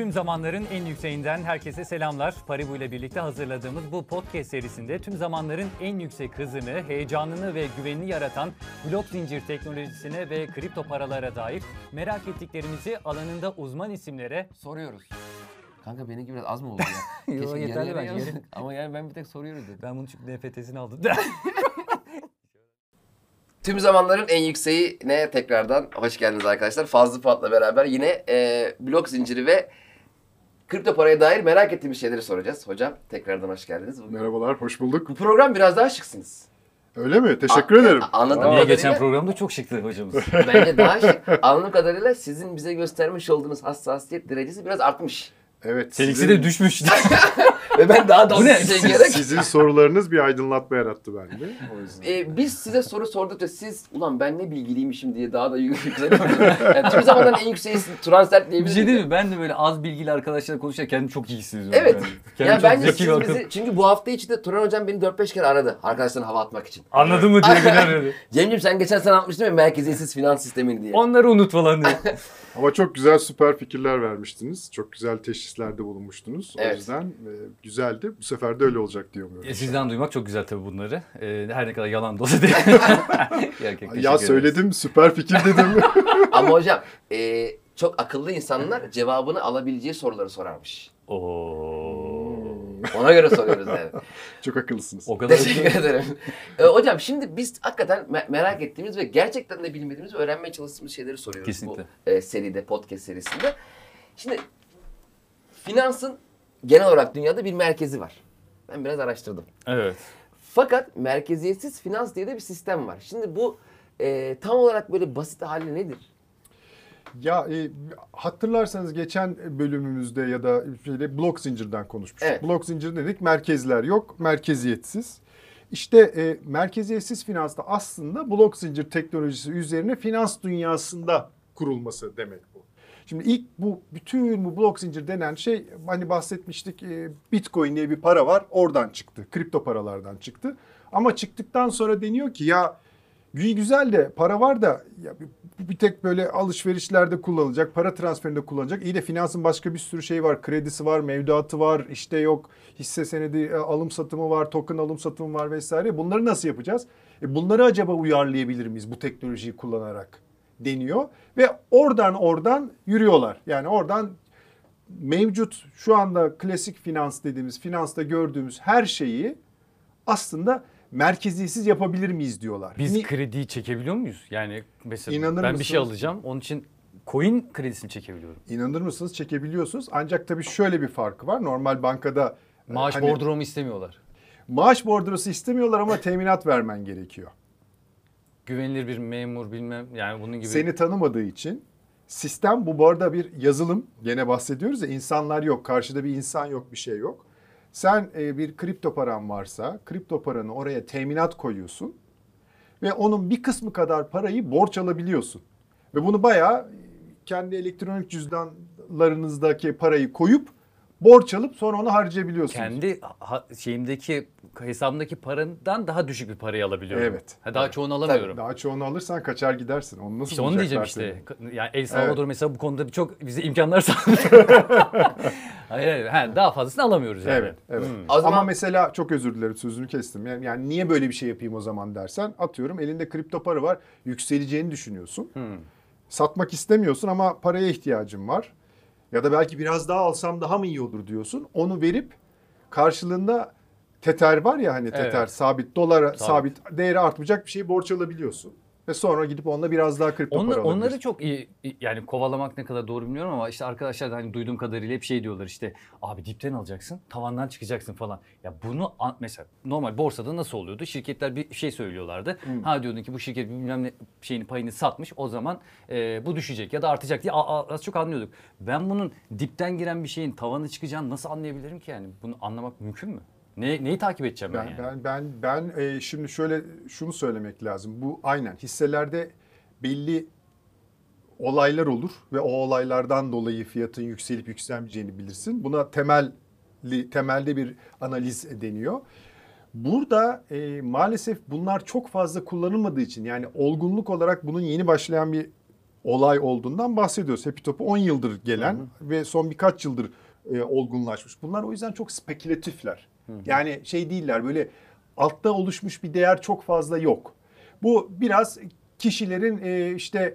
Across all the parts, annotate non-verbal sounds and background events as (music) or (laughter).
Tüm zamanların en yükseğinden herkese selamlar. Paribu ile birlikte hazırladığımız bu podcast serisinde tüm zamanların en yüksek hızını, heyecanını ve güvenini yaratan blok zincir teknolojisine ve kripto paralara dair merak ettiklerimizi alanında uzman isimlere Soruyoruz. Kanka benimki biraz az mı oldu ya? (laughs) Yo, Keşke yeterli yarı yarıya bence. yapsaydık. Ama yani ben bir tek soruyoruz dedim. ben bunun çünkü NFT'sini aldım. (laughs) Tüm zamanların en yükseğine tekrardan hoş geldiniz arkadaşlar. Fazlı Fuat'la beraber yine e, blok zinciri ve kripto paraya dair merak ettiğimiz şeyleri soracağız. Hocam tekrardan hoş geldiniz. Bugün- Merhabalar, hoş bulduk. Bu program biraz daha şıksınız. Öyle mi? Teşekkür A- ederim. Anladığım Niye kadarıyla geçen programda çok şıktı hocamız. bence daha şık. Anladığım kadarıyla sizin bize göstermiş olduğunuz hassasiyet derecesi biraz artmış. Evet. Seninkisi sizin- de düşmüş. (laughs) Ve ben daha da bir şey gerek. Sizin sorularınız bir aydınlatma yarattı bende. O yüzden. Ee, biz size soru sordukça siz ulan ben ne bilgiliymişim diye daha da yükseliyorsunuz. (laughs) yani tüm zamanların en yükseğisin Transert bir diyebiliriz. şey değil mi? Ben de böyle az bilgili arkadaşlarla konuşurken kendimi çok iyi hissediyorum. Evet. Yani. Kendimi Ya çok bence zeki siz bir arkadaş- bizi, çünkü bu hafta içinde Turan hocam beni 4-5 kere aradı arkadaşlarına hava atmak için. Anladın mı diye beni aradı. (laughs) Cemciğim sen geçen sene atmıştın ya merkeziyetsiz finans sistemini diye. Onları unut falan diye. Ama çok güzel süper fikirler vermiştiniz. Çok güzel teşhislerde bulunmuştunuz. O Evet. yüzden e, güzeldi. Bu sefer de öyle olacak diye umuyorum. E, Sizden duymak çok güzel tabii bunları. E, her ne kadar yalan da olsa değil. (laughs) Ya ederiz. söyledim, süper fikir dedim. (laughs) Ama hocam e, çok akıllı insanlar cevabını alabileceği soruları sorarmış. Oo. Ona göre soruyoruz yani. (laughs) çok akıllısınız. O kadar Teşekkür ederim. E, hocam şimdi biz hakikaten me- merak ettiğimiz ve gerçekten de bilmediğimiz, öğrenmeye çalıştığımız şeyleri soruyoruz Kesinlikle. bu e, seride, podcast serisinde. Şimdi finansın genel olarak dünyada bir merkezi var. Ben biraz araştırdım. Evet. Fakat merkeziyetsiz finans diye de bir sistem var. Şimdi bu e, tam olarak böyle basit hali nedir? Ya e, hatırlarsanız geçen bölümümüzde ya da şeyde blok zincirden konuşmuştuk. Evet. Blok zincir dedik merkezler yok, merkeziyetsiz. İşte e, merkeziyetsiz finansta aslında blok zincir teknolojisi üzerine finans dünyasında kurulması demek bu. Şimdi ilk bu bütün bu blok zincir denen şey hani bahsetmiştik e, Bitcoin diye bir para var oradan çıktı. Kripto paralardan çıktı. Ama çıktıktan sonra deniyor ki ya güzel de para var da ya bir, tek böyle alışverişlerde kullanılacak, para transferinde kullanılacak. İyi de finansın başka bir sürü şey var. Kredisi var, mevduatı var, işte yok hisse senedi e, alım satımı var, token alım satımı var vesaire. Bunları nasıl yapacağız? E bunları acaba uyarlayabilir miyiz bu teknolojiyi kullanarak deniyor ve oradan oradan yürüyorlar. Yani oradan mevcut şu anda klasik finans dediğimiz finansta gördüğümüz her şeyi aslında merkeziyetsiz yapabilir miyiz diyorlar. Biz Ni- krediyi çekebiliyor muyuz? Yani mesela İnanır ben bir şey mısınız? alacağım. Onun için coin kredisini çekebiliyorum. İnanır mısınız çekebiliyorsunuz. Ancak tabii şöyle bir farkı var. Normal bankada e, Maaş hani bordromu istemiyorlar. maaş bordrosu istemiyorlar ama teminat vermen gerekiyor. Güvenilir bir memur bilmem yani bunun gibi. Seni tanımadığı için sistem bu bu arada bir yazılım. Gene bahsediyoruz ya insanlar yok. Karşıda bir insan yok bir şey yok. Sen e, bir kripto paran varsa kripto paranı oraya teminat koyuyorsun. Ve onun bir kısmı kadar parayı borç alabiliyorsun. Ve bunu bayağı kendi elektronik cüzdanlarınızdaki parayı koyup borç alıp sonra onu harcayabiliyorsunuz. kendi ha- şeyimdeki hesabımdaki parandan daha düşük bir parayı alabiliyorum. Evet. Ha, daha çoğunu alamıyorum. Daha çoğunu alırsan kaçar gidersin. Onu nasıl İşte onu diyeceğim işte. seni? Yani El Salvador Evet. mesela bu konuda çok bize imkanlar sağlıyor. (laughs) hayır hayır. Ha, daha fazlasını alamıyoruz yani. Evet, evet. Hmm. Zaman- Ama mesela çok özür dilerim sözünü kestim. Yani, yani niye böyle bir şey yapayım o zaman dersen atıyorum elinde kripto para var yükseleceğini düşünüyorsun. Hmm. Satmak istemiyorsun ama paraya ihtiyacın var. Ya da belki biraz daha alsam daha mı iyi olur diyorsun. Onu verip karşılığında teter var ya hani teter Evet. sabit dolara Sabit. sabit. değeri artmayacak bir şeyi borç alabiliyorsun. Ve sonra gidip onunla biraz daha kripto Onlar, para onları çok iyi yani kovalamak ne kadar doğru bilmiyorum ama işte arkadaşlar da hani duyduğum kadarıyla hep şey diyorlar işte abi dipten alacaksın tavandan çıkacaksın falan. Ya bunu mesela normal borsada nasıl oluyordu? Şirketler bir şey söylüyorlardı. Ha diyordun ki bu şirket bilmem ne şeyini payını satmış o zaman e, bu düşecek ya da artacak diye az çok anlıyorduk. Ben bunun dipten giren bir şeyin tavanı çıkacağını nasıl anlayabilirim ki yani? Bunu anlamak mümkün mü? Ne, neyi takip edeceğim ben, Ben yani? ben ben, ben e, şimdi şöyle şunu söylemek lazım. Bu aynen hisselerde belli olaylar olur ve o olaylardan dolayı fiyatın yükselip yükselmeyeceğini bilirsin. Buna temelli temelde bir analiz deniyor. Burada e, maalesef bunlar çok fazla kullanılmadığı için yani olgunluk olarak bunun yeni başlayan bir olay olduğundan bahsediyoruz. Happy Top'u 10 yıldır gelen ve son birkaç yıldır e, olgunlaşmış. Bunlar o yüzden çok spekülatifler. Yani şey değiller böyle altta oluşmuş bir değer çok fazla yok. Bu biraz kişilerin e, işte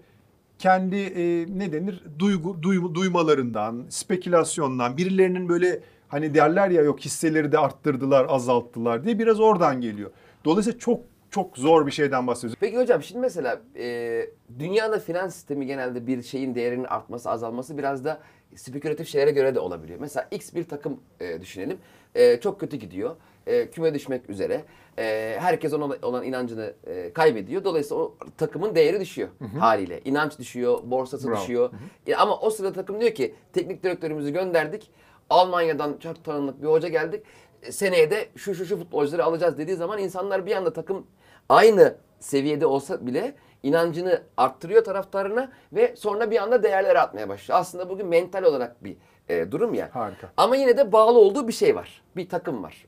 kendi e, ne denir duygu duy- duymalarından, spekülasyondan, birilerinin böyle hani derler ya yok hisseleri de arttırdılar, azalttılar diye biraz oradan geliyor. Dolayısıyla çok çok zor bir şeyden bahsediyoruz. Peki hocam şimdi mesela e, dünyada finans sistemi genelde bir şeyin değerinin artması azalması biraz da spekülatif şeylere göre de olabiliyor. Mesela X bir takım e, düşünelim. E, çok kötü gidiyor. E, küme düşmek üzere. E, herkes ona olan inancını e, kaybediyor. Dolayısıyla o takımın değeri düşüyor haliyle. İnanç düşüyor, borsası Bravo. düşüyor. E, ama o sırada takım diyor ki teknik direktörümüzü gönderdik. Almanya'dan çok tanınık bir hoca geldik. E, Seneye de şu şu şu futbolcuları alacağız dediği zaman insanlar bir anda takım aynı seviyede olsa bile inancını arttırıyor taraftarına ve sonra bir anda değerler artmaya başlıyor. Aslında bugün mental olarak bir e, durum ya. Harika. Ama yine de bağlı olduğu bir şey var. Bir takım var.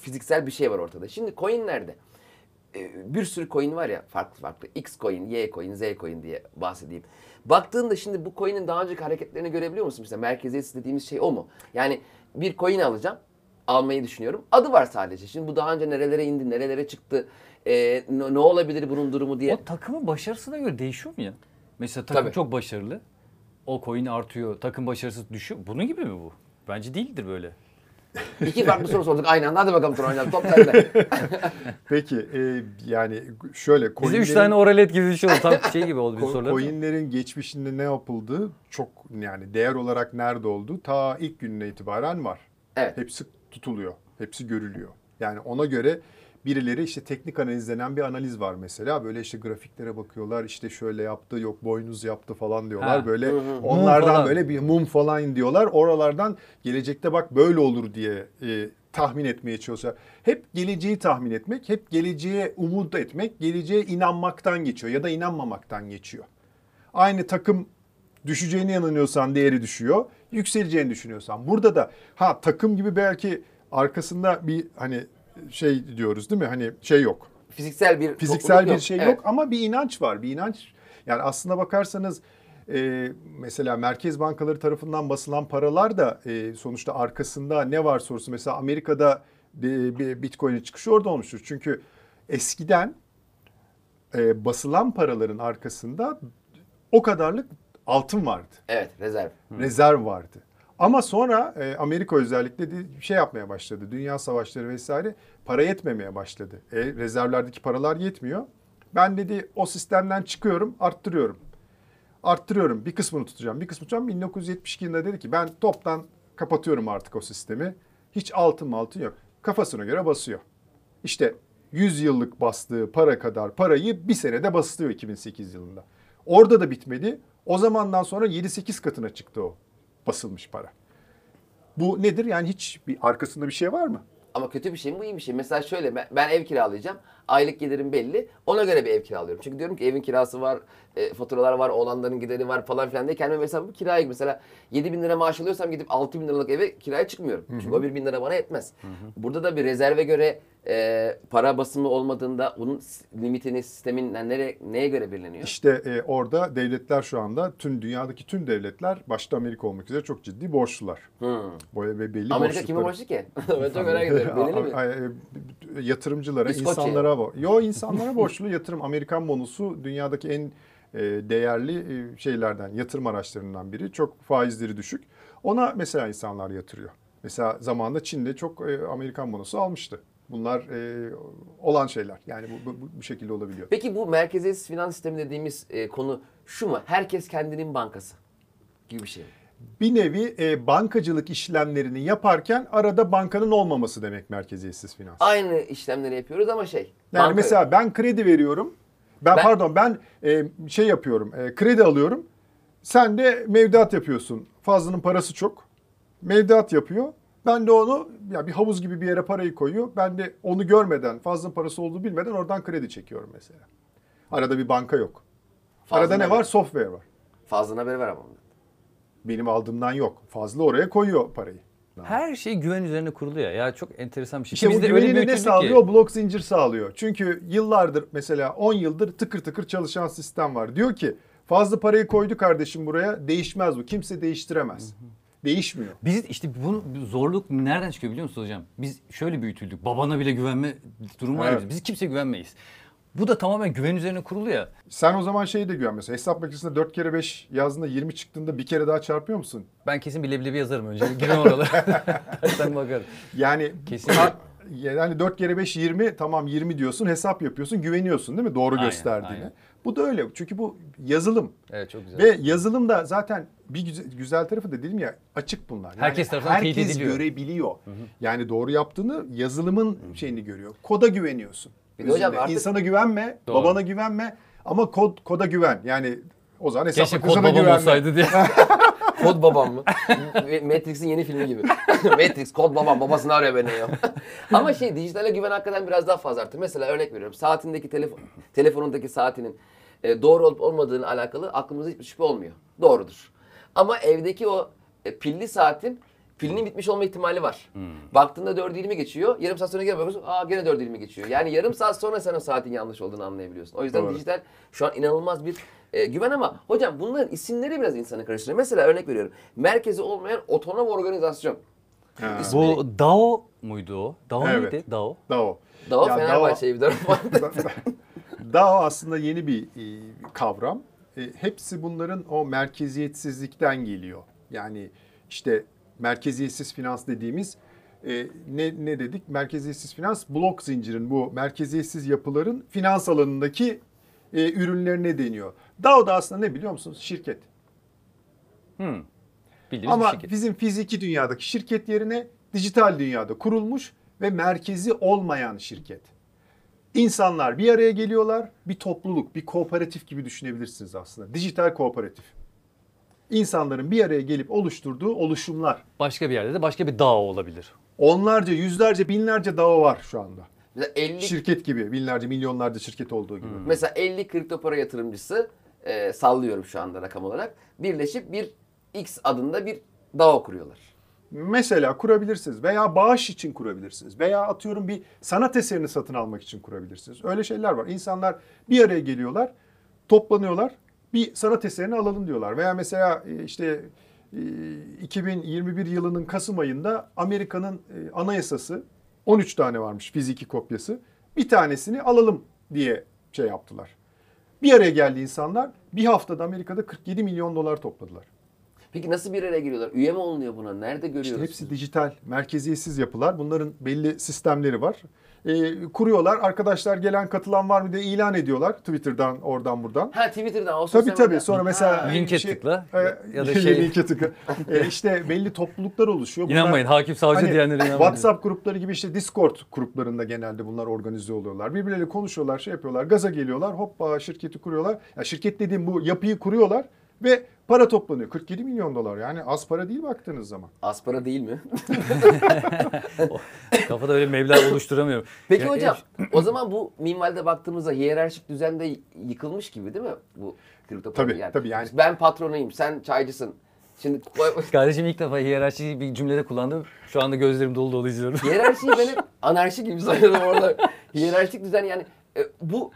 Fiziksel bir şey var ortada. Şimdi coinlerde e, bir sürü coin var ya farklı farklı. X coin, Y coin, Z coin diye bahsedeyim. Baktığında şimdi bu coin'in daha önceki hareketlerini görebiliyor musun? Mesela merkeziyetsiz dediğimiz şey o mu? Yani bir coin alacağım. Almayı düşünüyorum. Adı var sadece. Şimdi bu daha önce nerelere indi, nerelere çıktı, e, ne, ne olabilir bunun durumu diye. O takımın başarısına göre değişiyor mu ya? Mesela takım Tabii. çok başarılı. O coin artıyor. Takım başarısı düşüyor. Bunun gibi mi bu? Bence değildir böyle. İki farklı soru sorduk aynı anda. Hadi bakalım Turan hocam. Top sende. (laughs) Peki e, yani şöyle Bize üç tane oralet gibi bir şey oldu. Tam şey gibi oldu bir sorular. Coinlerin geçmişinde ne yapıldığı çok yani değer olarak nerede olduğu ta ilk gününe itibaren var. Evet. Hepsi tutuluyor. Hepsi görülüyor. Yani ona göre birileri işte teknik analiz denen bir analiz var mesela. Böyle işte grafiklere bakıyorlar. işte şöyle yaptı, yok boynuz yaptı falan diyorlar. Ha. Böyle Mum onlardan falan. böyle bir mum falan diyorlar. Oralardan gelecekte bak böyle olur diye e, tahmin etmeye çalışıyor. Hep geleceği tahmin etmek, hep geleceğe umut etmek, geleceğe inanmaktan geçiyor ya da inanmamaktan geçiyor. Aynı takım düşeceğine inanıyorsan değeri düşüyor. Yükseleceğini düşünüyorsan. Burada da ha takım gibi belki arkasında bir hani şey diyoruz değil mi? Hani şey yok. Fiziksel bir Fiziksel bir şey Evet. yok ama bir inanç var. Bir inanç. Yani aslına bakarsanız e, mesela merkez bankaları tarafından basılan paralar da e, sonuçta arkasında ne var sorusu. Mesela Amerika'da bir, bir Bitcoin'in çıkışı orada olmuştur. Çünkü eskiden e, basılan paraların arkasında o kadarlık altın vardı Evet rezerv. rezerv vardı. Ama sonra e, Amerika özellikle de şey yapmaya başladı. Dünya savaşları vesaire para yetmemeye başladı. E, rezervlerdeki paralar yetmiyor. Ben dedi o sistemden çıkıyorum, arttırıyorum. Arttırıyorum. Bir kısmını tutacağım, bir kısmını tutacağım. 1972 yılında dedi ki ben toptan kapatıyorum artık o sistemi. Hiç altın altın yok. Kafasına göre basıyor. İşte 100 yıllık bastığı para kadar parayı bir senede basılıyor 2008 yılında. Orada da bitmedi. O zamandan sonra 7-8 katına çıktı o basılmış para. Bu nedir? Yani hiç bir arkasında bir şey var mı? Ama kötü bir şey mi bu iyi bir şey. Mesela şöyle ben, ben ev kiralayacağım. Aylık gelirim belli. Ona göre bir ev kiralıyorum. Çünkü diyorum ki evin kirası var, e, faturalar var, oğlanların gideri var falan filan diye kendime mesela bu kiraya mesela 7 bin lira maaş alıyorsam gidip 6 bin liralık eve kiraya çıkmıyorum. Çünkü o 1 bin lira bana yetmez. Burada da bir rezerve göre e, para basımı olmadığında bunun limitini sistemin yani nereye, neye göre belirleniyor? İşte e, orada devletler şu anda tüm dünyadaki tüm devletler başta Amerika olmak üzere çok ciddi borçlular. Hmm. Böyle ve belli Amerika kime borçlu ki? (laughs) ben çok merak ediyorum. Belirli mi? E, yatırımcılara, İskoçya. insanlara Yo insanlara borçlu yatırım. Amerikan bonusu dünyadaki en e, değerli e, şeylerden, yatırım araçlarından biri. Çok faizleri düşük. Ona mesela insanlar yatırıyor. Mesela zamanında Çin'de çok e, Amerikan bonosu almıştı. Bunlar e, olan şeyler. Yani bu, bu, bu şekilde olabiliyor. Peki bu merkeziyetsiz finans sistemi dediğimiz e, konu şu mu? Herkes kendinin bankası gibi bir şey mi? Bir nevi e, bankacılık işlemlerini yaparken arada bankanın olmaması demek merkeziyetsiz finans. Aynı işlemleri yapıyoruz ama şey. Yani banka- mesela ben kredi veriyorum. Ben, Ben- pardon ben e, şey yapıyorum. e, kredi alıyorum. Sen de mevduat yapıyorsun. Fazlının parası çok. Mevduat yapıyor. Ben de onu ya bir havuz gibi bir yere parayı koyuyor. Ben de onu görmeden, fazlının parası olduğu bilmeden oradan kredi çekiyorum mesela. Arada bir banka yok. Arada Fazlına ne var? Software var. Fazlına haberi var ama. Benim aldığımdan yok. Fazla oraya koyuyor parayı. Her şey güven üzerine kurulu ya. Ya çok enteresan bir şey. İşte bu biz de öyle güvenini ne sağlıyor? ki. Blok zincir sağlıyor. Çünkü yıllardır mesela 10 yıldır tıkır tıkır çalışan sistem var. Diyor ki Fazla parayı koydu kardeşim buraya. Değişmez bu. Kimse değiştiremez. Değişmiyor. Biz işte bunu zorluk nereden çıkıyor biliyor musunuz hocam? Biz şöyle büyütüldük. Babana bile güvenme durumu var Evet. bizde. Biz kimseye güvenmeyiz. Bu da tamamen güven üzerine kurulu ya. Sen o zaman şeyi de güven mesela. Hesap makinesinde 4 kere 5 yazdığında 20 çıktığında bir kere daha çarpıyor musun? Ben kesin bir leblebi yazarım önce. Girmem oralara. (laughs) Sen bakarım. Yani Kesin. Yani 4 kere 5 20 tamam 20 diyorsun hesap yapıyorsun güveniyorsun değil mi doğru Aynen, gösterdiğine. aynen. Bu da öyle çünkü bu yazılım Evet çok güzel. ve yazılım da zaten bir güzel, güzel tarafı da dedim ya açık bunlar. Yani Herkes tarafından herkes ediliyor. görebiliyor. Yani doğru yaptığını yazılımın şeyini görüyor. Koda güveniyorsun. Bir hocam artık- İnsana güvenme, Doğru. babana güvenme ama kod koda güven. Yani o zaman hesap Keşke kod babam güvenme. olsaydı diye. (laughs) Kod babam mı? Matrix'in yeni filmi gibi. (laughs) Matrix, kod babam, babasını arıyor beni ya. (laughs) Ama şey dijitale güven hakikaten biraz daha fazla arttı. Mesela örnek veriyorum. Saatindeki telefon, telefonundaki saatinin e, doğru olup olmadığını alakalı aklımızda hiçbir şüphe olmuyor. Doğrudur. Ama evdeki o e, pilli saatin pilinin bitmiş olma ihtimali var. Baktığında 4.20 geçiyor. Yarım saat sonra gene bakıyorsun. Aa gene 4.20 geçiyor. Yani yarım saat sonra sen o saatin yanlış olduğunu anlayabiliyorsun. O yüzden Doğru. dijital şu an inanılmaz bir e, güven ama hocam bunların isimleri biraz insanı karıştırıyor. Mesela örnek veriyorum. Merkezi olmayan otonom organizasyon. Ha. İsmi- Bu DAO muydu o? DAO Evet. neydi? DAO. DAO. Daha Ya Fenerbahçe'ye bir tarafı var. (laughs) DAO aslında yeni bir e, kavram. E, hepsi bunların o merkeziyetsizlikten geliyor. Yani işte merkeziyetsiz finans dediğimiz e, ne, ne dedik? Merkeziyetsiz finans blok zincirin bu merkeziyetsiz yapıların finans alanındaki e, ürünlerine deniyor. DAO da aslında ne biliyor musunuz? Şirket. Hmm. Bildiğimiz Ama şirket. bizim fiziki dünyadaki şirket yerine dijital dünyada kurulmuş ve merkezi olmayan şirket. İnsanlar bir araya geliyorlar, bir topluluk, bir kooperatif gibi düşünebilirsiniz aslında. Dijital kooperatif. İnsanların bir araya gelip oluşturduğu oluşumlar. Başka bir yerde de başka bir DAO olabilir. Onlarca, yüzlerce, binlerce DAO var şu anda. Mesela 50 Şirket gibi, binlerce, milyonlarca şirket olduğu gibi. mesela 50 kripto para yatırımcısı e, sallıyorum şu anda rakam olarak. Birleşip bir X adında bir DAO kuruyorlar. Mesela kurabilirsiniz veya bağış için kurabilirsiniz veya atıyorum bir sanat eserini satın almak için kurabilirsiniz. Öyle şeyler var. İnsanlar bir araya geliyorlar, toplanıyorlar, bir sanat eserini alalım diyorlar. Veya mesela e, işte e, 2021 yılının Kasım ayında Amerika'nın e, anayasası 13 tane varmış fiziki kopyası. Bir tanesini alalım diye şey yaptılar. Bir araya geldi insanlar. Bir haftada Amerika'da 47 milyon dolar topladılar. Peki nasıl bir araya geliyorlar? Üye mi olunuyor buna? Nerede görüyoruz? İşte hepsi dijital, merkeziyetsiz yapılar. Bunların belli sistemleri var. Ee, kuruyorlar. Arkadaşlar gelen katılan var mı diye ilan ediyorlar. Twitter'dan, oradan buradan. Ha Twitter'dan o Tabii tabii. Sonra mesela Linke şey- tıkla e, ya da (laughs) şey- linke tıkla. E, işte belli topluluklar oluşuyor. Bunlar- İnanmayın hakim savcı Hani diyenlere inanmayın. WhatsApp grupları gibi işte Discord gruplarında genelde bunlar organize oluyorlar. Birbirleriyle konuşuyorlar, şey yapıyorlar, gaza geliyorlar. Hoppa şirketi kuruyorlar. Ya şirket dediğim bu yapıyı kuruyorlar ve para toplanıyor. 47 milyon dolar yani az para değil baktığınız zaman. Az para değil mi? (laughs) Kafada öyle meblağ oluşturamıyorum. Peki Ya, hocam e, o zaman bu minvalde baktığımızda hiyerarşik düzende yıkılmış gibi değil mi bu kripto para? Tabii, tabii yani. Ben patronuyum, sen çaycısın. Şimdi (laughs) Kardeşim ilk defa hiyerarşi bir cümlede kullandım. Şu anda gözlerim dolu dolu izliyorum. hiyerarşiyi ben hep (laughs) anarşi gibi sayıyordum orada. Hiyerarşik düzen yani e, bu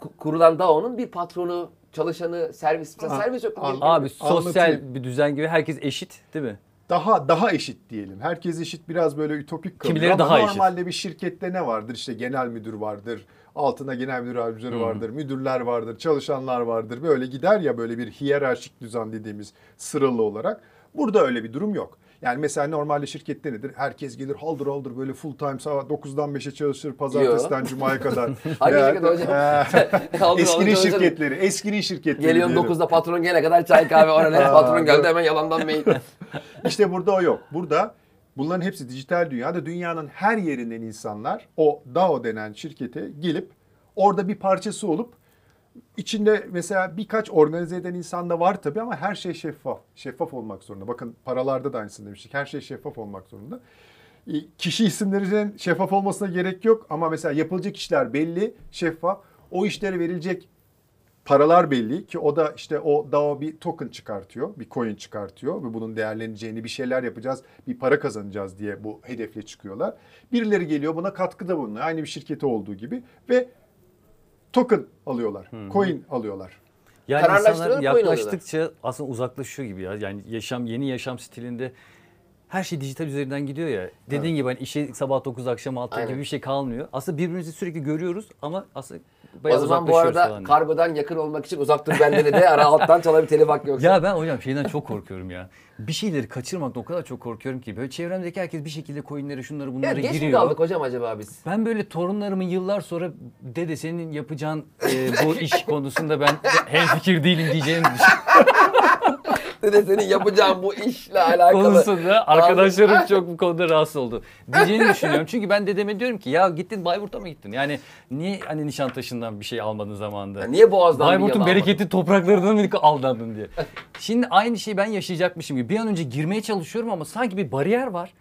ku- kurulan DAO'nun bir patronu, çalışanı, servis. Mesela Aa, servis yok. an- Abi sosyal Anlatayım. bir düzen gibi herkes eşit değil mi? daha daha eşit diyelim. Herkes eşit biraz böyle ütopik kalıyor. Kimileri Ama daha eşit. normalde bir şirkette ne vardır? İşte genel müdür vardır. Altına genel müdür yardımcıları vardır. Müdürler vardır. Çalışanlar vardır. Böyle gider ya böyle bir hiyerarşik düzen dediğimiz sıralı olarak. Burada öyle bir durum yok. Yani mesela normalde şirkette nedir? Herkes gelir haldır haldır böyle full time saat 9'dan 5'e çalışır pazartesiden cumaya kadar. (laughs) Hangi Ya- şirket hocam? (laughs) Eskinin şirketleri, eskinin şirketleri. Geliyorsun diyelim. 9'da patron gelene kadar çay kahve orada Aa, patron geldi hemen yalandan mail. (laughs) İşte burada o yok. Burada bunların hepsi dijital dünyada dünyanın her yerinden insanlar o DAO denen şirkete gelip orada bir parçası olup içinde mesela birkaç organize eden insan da var tabii ama her şey şeffaf. Şeffaf olmak zorunda. Bakın paralarda da aynısını demiştik. Her şey şeffaf olmak zorunda. E, Kişi isimlerinin şeffaf olmasına gerek yok ama mesela yapılacak işler belli, şeffaf. O işlere verilecek paralar belli ki o da işte o DAO bir token çıkartıyor, bir coin çıkartıyor ve bunun değerleneceğini bir şeyler yapacağız, bir para kazanacağız diye bu hedefle çıkıyorlar. Birileri geliyor buna katkıda bulunuyor aynı bir şirketi olduğu gibi ve token alıyorlar, coin alıyorlar. Yani insanlar yaklaştıkça aslında uzaklaşıyor gibi ya. Yani yaşam yeni yaşam stilinde her şey dijital üzerinden gidiyor ya. Dediğin gibi hani işe sabah 9 akşam 6 Aynen. gibi bir şey kalmıyor. Aslında birbirimizi sürekli görüyoruz ama aslında O bayağı zaman bu arada falan. kargodan yakın olmak için uzak dur benden de ara alttan çala bir telif hakkı yoksa. Ya ben hocam şeyden çok korkuyorum ya. Bir şeyleri kaçırmaktan o kadar çok korkuyorum ki. Böyle çevremdeki herkes bir şekilde coinlere şunları Ya bunlara geç mi giriyor. kaldık hocam acaba biz? Ben böyle torunlarımın yıllar sonra dede senin yapacağın e, bu iş konusunda ben (laughs) hemfikir değilim diyeceğini Dede senin yapacağın bu işle alakalı. konusunda arkadaşlarım (laughs) çok bu konuda rahatsız oldu. Diyeceğini düşünüyorum. Çünkü ben dedeme diyorum ki ya gittin Bayburt'a mı gittin? Yani niye hani Nişantaşı'ndan bir şey almadın zamanında? Ya niye boğazdan Bayburt'un bereketli topraklarına mı aldandın diye. Şimdi aynı şeyi ben yaşayacakmışım gibi. Bir an önce girmeye çalışıyorum ama sanki bir bariyer var.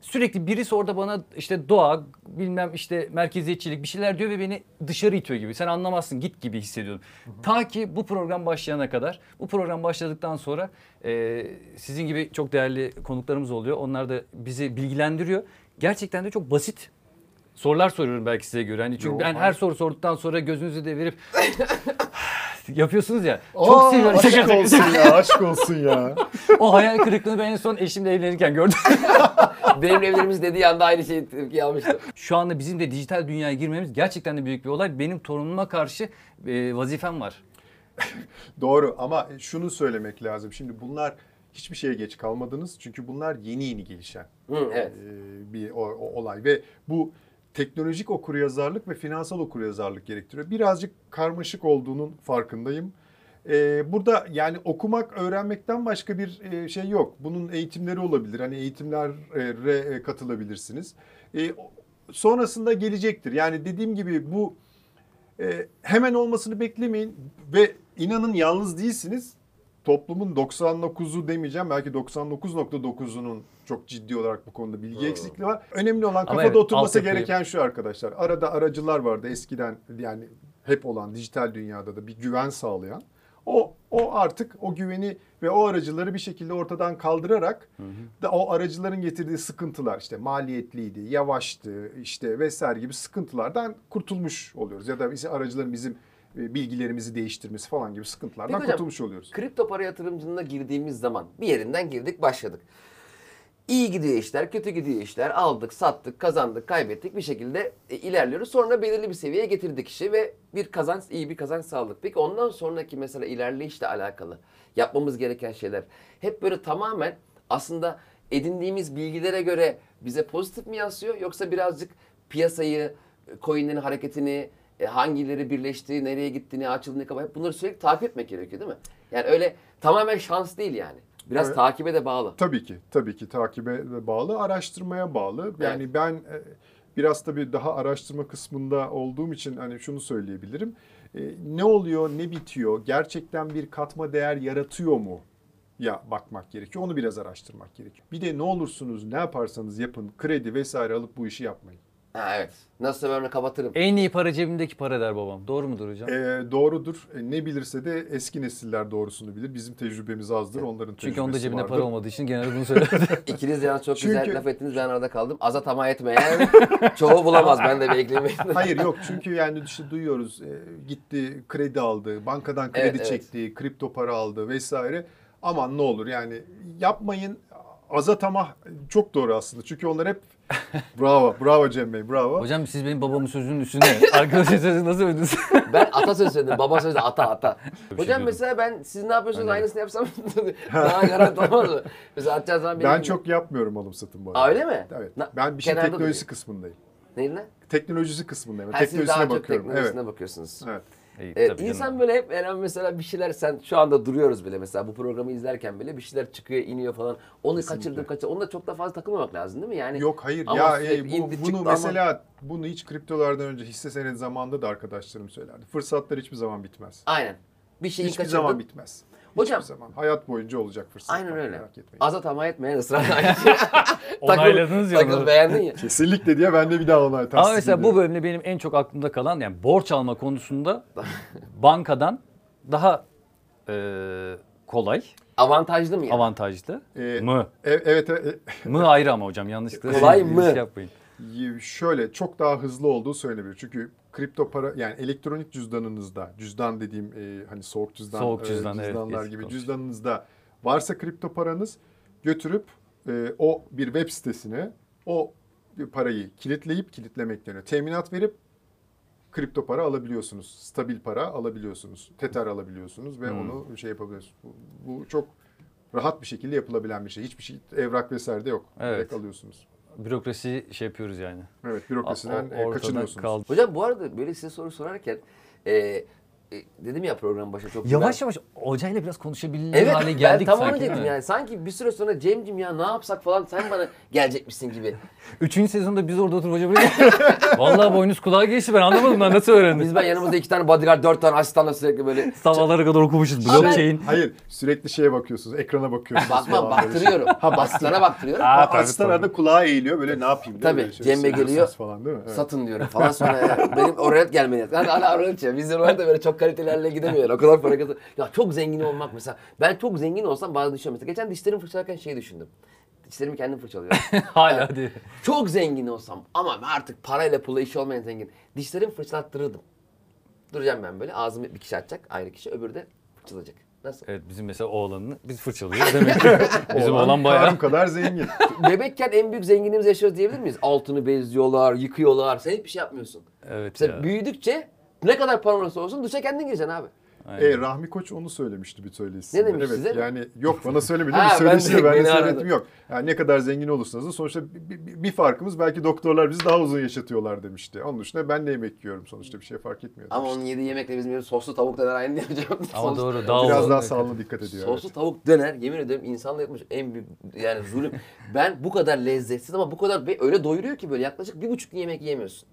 Sürekli birisi orada bana işte doğa, bilmem işte merkeziyetçilik bir şeyler diyor ve beni dışarı itiyor gibi. Sen anlamazsın git gibi hissediyorum. Ta ki bu program başlayana kadar. Bu program başladıktan sonra e, sizin gibi çok değerli konuklarımız oluyor. Onlar da bizi bilgilendiriyor. Gerçekten de çok basit sorular soruyorum belki size göre. Hani çünkü Yok, ben her hayır. soru sorduktan sonra gözünüzü devirip (laughs) yapıyorsunuz ya. Aa, Çok seviyorum. Aşk olsun ya (laughs) aşk olsun ya. o hayal kırıklığını ben en son eşimle evlenirken gördüm. (laughs) Benim evlerimiz dediği anda aynı şeyi tepki almıştım. Şu anda bizim de dijital dünyaya girmemiz gerçekten de büyük bir olay. Benim torunuma karşı e, vazifem var. (laughs) Doğru ama şunu söylemek lazım. Şimdi bunlar hiçbir şeye geç kalmadınız. Çünkü bunlar yeni yeni gelişen Hı, evet. e, bir o- o- olay ve bu teknolojik okuryazarlık ve finansal okuryazarlık gerektiriyor. Birazcık karmaşık olduğunun farkındayım. E, burada yani okumak, öğrenmekten başka bir e, şey yok. Bunun eğitimleri olabilir. Hani eğitimlere e, katılabilirsiniz. E, sonrasında gelecektir. Yani dediğim gibi bu e, hemen olmasını beklemeyin ve inanın yalnız değilsiniz. Toplumun 99'u demeyeceğim belki 99.9'unun çok ciddi olarak bu konuda bilgi eksikliği var. Önemli olan kafada evet, oturması gereken şu arkadaşlar. Arada aracılar vardı eskiden yani hep olan dijital dünyada da bir güven sağlayan. O o artık o güveni ve o aracıları bir şekilde ortadan kaldırarak da o aracıların getirdiği sıkıntılar işte maliyetliydi, yavaştı işte vesaire gibi sıkıntılardan kurtulmuş oluyoruz. Ya da bizi aracıların bizim e, bilgilerimizi değiştirmesi falan gibi sıkıntılardan Peki hocam, kurtulmuş oluyoruz. Kripto para yatırımcılığına girdiğimiz zaman bir yerinden girdik başladık. İyi gidiyor işler, kötü gidiyor işler. Aldık, sattık, kazandık, kaybettik bir şekilde e, ilerliyoruz. Sonra belirli bir seviyeye getirdik işi ve bir kazanç, iyi bir kazanç sağladık. Peki ondan sonraki mesela ilerleyişle alakalı yapmamız gereken şeyler hep böyle tamamen aslında edindiğimiz bilgilere göre bize pozitif mi yansıyor yoksa birazcık piyasayı, e, coinlerin hareketini, e, hangileri birleşti, nereye gitti, ne açıldı, ne kapandı hep bunları sürekli takip etmek gerekiyor değil mi? Yani öyle tamamen şans değil yani. Biraz Evet. takibe de bağlı. Tabii ki, tabii ki takibe bağlı, araştırmaya bağlı. Yani ben e, biraz tabii daha araştırma kısmında olduğum için hani şunu söyleyebilirim. E, Ne oluyor, ne bitiyor, gerçekten bir katma değer yaratıyor mu? Ya bakmak gerekiyor. Onu biraz araştırmak gerekiyor. Bir de ne olursunuz, ne yaparsanız yapın, kredi vesaire alıp bu işi yapmayın. Ha evet. Nasıl ben onu kapatırım. En iyi para cebimdeki para der babam. Doğru mudur hocam? E, doğrudur. E, ne bilirse de eski nesiller doğrusunu bilir. Bizim tecrübemiz azdır, onların tecrübesi Çünkü onda cebinde vardır. para olmadığı için genelde bunu söyler. (laughs) İkiniz de yalnız çok Çünkü- güzel laf ettiniz. Ben arada kaldım. Aza tamah etmeyen (laughs) çoğu bulamaz. Ben de bir ekleyeyim. (laughs) Hayır yok çünkü yani işte duyuyoruz e, gitti kredi aldı, bankadan kredi Evet, evet. çekti, kripto para aldı vesaire. Aman ne olur yani yapmayın. Aza tamah çok doğru aslında. Çünkü onlar hep (laughs) bravo, bravo Cem Bey, bravo. hocam siz benim babamın sözünün üstüne. (laughs) Arkadaşın sözünü nasıl övdünüz? (laughs) Ben atasözü söyledim. Baba sözü de ata ata. şey Hocam diyordum. mesela ben siz ne yapıyorsunuz Öyle. aynısını yapsam daha garanti olmaz mı? Mesela atacağız zaman benim ben gibi- çok yapmıyorum alım satım bu arada. Aa, öyle mi? Evet. Na- ben bir şey teknolojisi duruyor. kısmındayım. Neyin lan? Teknolojisi kısmındayım. Ha, siz Teknolojisine daha çok bakıyorum. teknolojisine Evet. bakıyorsunuz. Evet. İyi, Evet, tabii canım. insan böyle hep Eren mesela bir şeyler sen şu anda duruyoruz bile mesela bu programı izlerken bile bir şeyler çıkıyor iniyor falan. Onu kaçırdım kaçırdım. Onunla çok da fazla takılmamak lazım değil mi? Yani Yok hayır Ama ya e, bu, indi, bunu çıktı ama- mesela bunu hiç kriptolardan önce hisse senedi zamanında da arkadaşlarım söylerdi. Fırsatlar hiçbir zaman bitmez. aynen. Bir şeyi Hiçbir kaçırdın. zaman bitmez. Hocam- Hiçbir zaman. Hayat boyunca olacak fırsatlar. Aynen öyle. Merak etmeyin. Aza tamah etmeyen ısrarla (laughs) aynı şey. Onayladınız ya Takıl beğendin ya. Kesinlikle diye ben de bir daha onay Ama mesela bu bölümde benim en çok aklımda kalan yani borç alma konusunda bankadan daha e, kolay, Avantajlı mı yani? avantajlı Ee, mı? E- evet e, Mı ayrı ama hocam yanlışlıkla Kolay mı? yapmayın. e, şöyle çok daha hızlı olduğu söylenebilir. Çünkü kripto para yani elektronik cüzdanınızda cüzdan dediğim e, hani soğuk cüzdan, Soğuk e, cüzdan, evet, cüzdanlar eski gibi cüzdanınızda varsa kripto paranız götürüp e, o bir web sitesine o parayı kilitleyip kilitlemek yerine teminat verip kripto para alabiliyorsunuz. Stabil para alabiliyorsunuz. Tether alabiliyorsunuz ve Hmm. onu şey yapabiliyorsunuz. Bu, bu çok rahat bir şekilde yapılabilen bir şey. Hiçbir şey evrak vesaire de yok. Evet. Direkt alıyorsunuz. Bürokrasi şey yapıyoruz yani. Evet bürokrasiden e, kaçınıyorsunuz. kaldı. Hocam bu arada böyle size soru sorarken e, dedim ya program başında çok Yavaş yavaş hocayla biraz konuşabilir Evet hale ben geldik tam onu sanki değil dedim yani. Sanki bir süre sonra Cem'cim ya ne yapsak falan sen bana gelecekmişsin gibi. (laughs) Üçüncü sezonda biz orada oturup hoca buraya (laughs) Vallahi boynuz kulağa geçti ben anlamadım ben nasıl öğrendim. Biz ben yanımızda iki tane bodyguard, dört tane asistanla sürekli böyle (laughs) Sabahlara kadar okumuşuz blockchain. Hayır sürekli şeye bakıyorsunuz. Ekrana bakıyorsunuz. bakma falan böyle şey. baktırıyorum. Asistana baktırıyorum. Aa, Ha, tabii, Asistan tabii. arada kulağı eğiliyor böyle ne yapayım değil Tabii, mi? Şöyle Cem Bey söylüyorsunuz geliyor. Falan değil mi? Evet. Satın diyorum falan sonra benim oraya gelmeli. Yani hala oraya. Vizyon var da böyle çok kalitelerle gidemiyor. O kadar para kazan. Ya çok zengin olmak mesela. Ben çok zengin olsam bazen düşünüyorum. Mesela geçen dişlerimi fırçalarken şeyi düşündüm. Dişlerimi kendim fırçalıyorum. (laughs) Hala diyor. çok zengin olsam ama artık parayla pula işi olmayan zengin. Dişlerimi fırçalattırırdım. Duracağım ben böyle. Ağzımı bir kişi açacak. Ayrı kişi. Öbürü de fırçalayacak. Nasıl? Evet bizim mesela oğlanını biz fırçalıyoruz demek ki. (laughs) Bizim Oğlan oğlan bayağı. Kadar zengin. (laughs) Bebekken en büyük zenginliğimizi yaşıyoruz diyebilir miyiz? Altını bezliyorlar, yıkıyorlar. Sen hiçbir şey yapmıyorsun. Evet Mesela ya. büyüdükçe ne kadar paran olursa olsun duşa kendin gireceksin abi. Aynen. e, Rahmi Koç onu söylemişti bir söyleşisinde. Ne demiş evet, size? Yani yok bana söylemedi. Bir ben söyleşisinde ben de aradı. yok. Yani ne kadar zengin olursanız da sonuçta bir, bir- bir farkımız belki doktorlar bizi daha uzun yaşatıyorlar demişti. Onun dışında ben de yemek yiyorum sonuçta bir şey fark etmiyor Ama demişti. onun yediği yemekle bizim yediğimiz soslu tavuk döner aynı değil hocam. (laughs) Ama Sos- doğru daha Biraz daha sağlığına dikkat ediyor. Soslu evet. tavuk döner yemin ediyorum insanla yapmış en büyük yani zulüm. (laughs) ben bu kadar lezzetsiz ama bu kadar öyle doyuruyor ki böyle yaklaşık bir buçuk gün yemek yiyemiyorsun.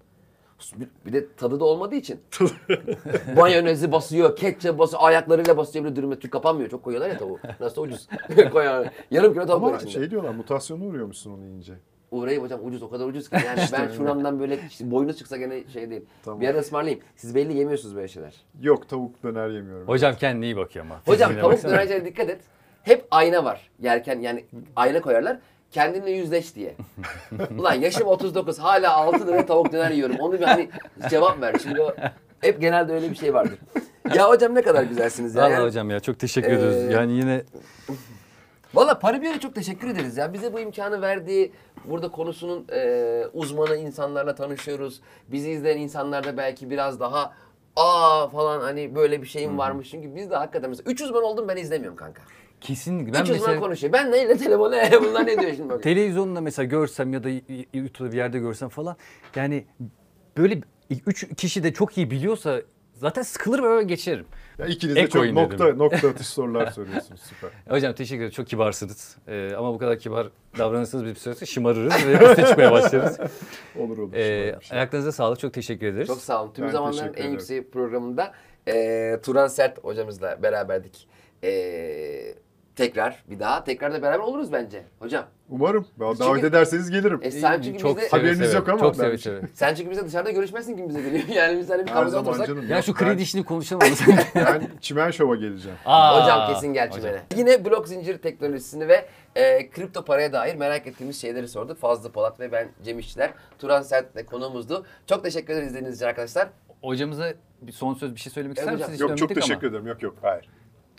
Bir, de tadı da olmadığı için. (laughs) Mayonezi basıyor, ketçap basıyor, ayaklarıyla basıyor böyle dürüme tür kapanmıyor. Çok koyuyorlar ya tavuğu. Nasıl ucuz. (laughs) (laughs) Koyar. Yarım kilo tavuk var Ama içinde. şey diyorlar mutasyona uğruyormuşsun onu yiyince. Uğrayayım hocam ucuz o kadar ucuz ki. Yani ben şuramdan böyle işte boynu çıksa gene şey değil. Tamam. Bir ara ısmarlayayım. Siz belli yemiyorsunuz böyle şeyler. Yok tavuk döner yemiyorum. Hocam kendine iyi bakıyor ama. Hocam Fiziğine tavuk baksana. dönercilere dikkat et. Hep ayna var. Yerken yani ayna koyarlar. Kendinle yüzleş diye. (laughs) Ulan yaşım 39 hala 6 lira tavuk döner yiyorum. Onu bir hani cevap ver. Şimdi o hep genelde öyle bir şey vardır. Ya hocam ne kadar güzelsiniz ya. Vallahi Yani- hocam ya çok teşekkür Ee, ediyoruz. Yani yine Valla Paribiyo'ya çok teşekkür ederiz ya. Bize bu imkanı verdiği, burada konusunun e, uzmanı insanlarla tanışıyoruz. Bizi izleyen insanlar da belki biraz daha aa falan hani böyle bir şeyim varmış. Çünkü biz de hakikaten mesela 3 uzman oldum ben izlemiyorum kanka. Kesinlikle 3 ben uzman mesela konuşuyor. Ben neyle telefonu (laughs) bunlar ne diyor şimdi bakın. televizyonda mesela görsem ya da YouTube'da bir yerde görsem falan yani böyle üç kişi de çok iyi biliyorsa zaten sıkılır ve öyle geçerim. Ya ikiniz de Ek çok nokta dedim. nokta atış (laughs) sorular soruyorsunuz. Süper. Hocam teşekkür ederim. Çok kibarsınız. Ee, ama bu kadar kibar davranırsanız bir süre şımarırız ve çıkmaya başlarız. (laughs) Olur olur. Ee, şey. ayaklarınıza sağlık. Çok teşekkür ederiz. Çok sağ olun. Tüm Ben zamanların en yüksek programında e, Turan Sert hocamızla beraberdik. E, tekrar bir daha tekrar da beraber oluruz bence hocam. Umarım. Ben Çünkü- davet ederseniz gelirim. E sen çünkü çok seve Haberiniz seve. yok ama Çok ben seve seve. sen çünkü bize dışarıda görüşmezsin kim bize geliyor. (laughs) Yani biz hani bir zaman otursak. canım. Ya Yok, şu ben- kredi işini konuşalım. (laughs) Ben Çimen Show'a geleceğim. Aa, Hocam kesin gel hocam. çimene. Yine blok zincir teknolojisini ve e, kripto paraya dair merak ettiğimiz şeyleri sorduk. Fazlı Polat ve ben Cem İşçiler. Turan Sert de konuğumuzdu. Çok teşekkür ederiz izlediğiniz için arkadaşlar. Hocamıza bir son söz bir şey söylemek ister misiniz? Yok çok teşekkür ama. ederim. Yok yok. Hayır.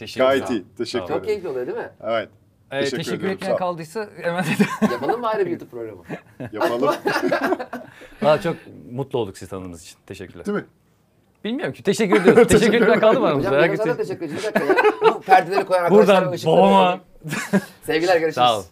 Teşekkür Gayet ederim. iyi. Teşekkür. Çok ederim. keyifli oluyor değil mi? Evet. Ee, Teşekkür teşekkür, ediyorum, etmeyen sağ ol. kaldıysa hemen (laughs) Yapalım mı ayrı bir YouTube programı? (laughs) Yapalım. (laughs) Daha çok mutlu olduk sizi tanıdığınız için. Teşekkürler. Değil mi? Bilmiyorum ki. Teşekkür ediyoruz. teşekkür etmeyen kaldı mı aramızda? Hocam Herkes- sana teşekkür ederiz. Bir dakika ya. Bu perdeleri koyan arkadaşlar Buradan babama. Sevgiler görüşürüz. Sağ ol.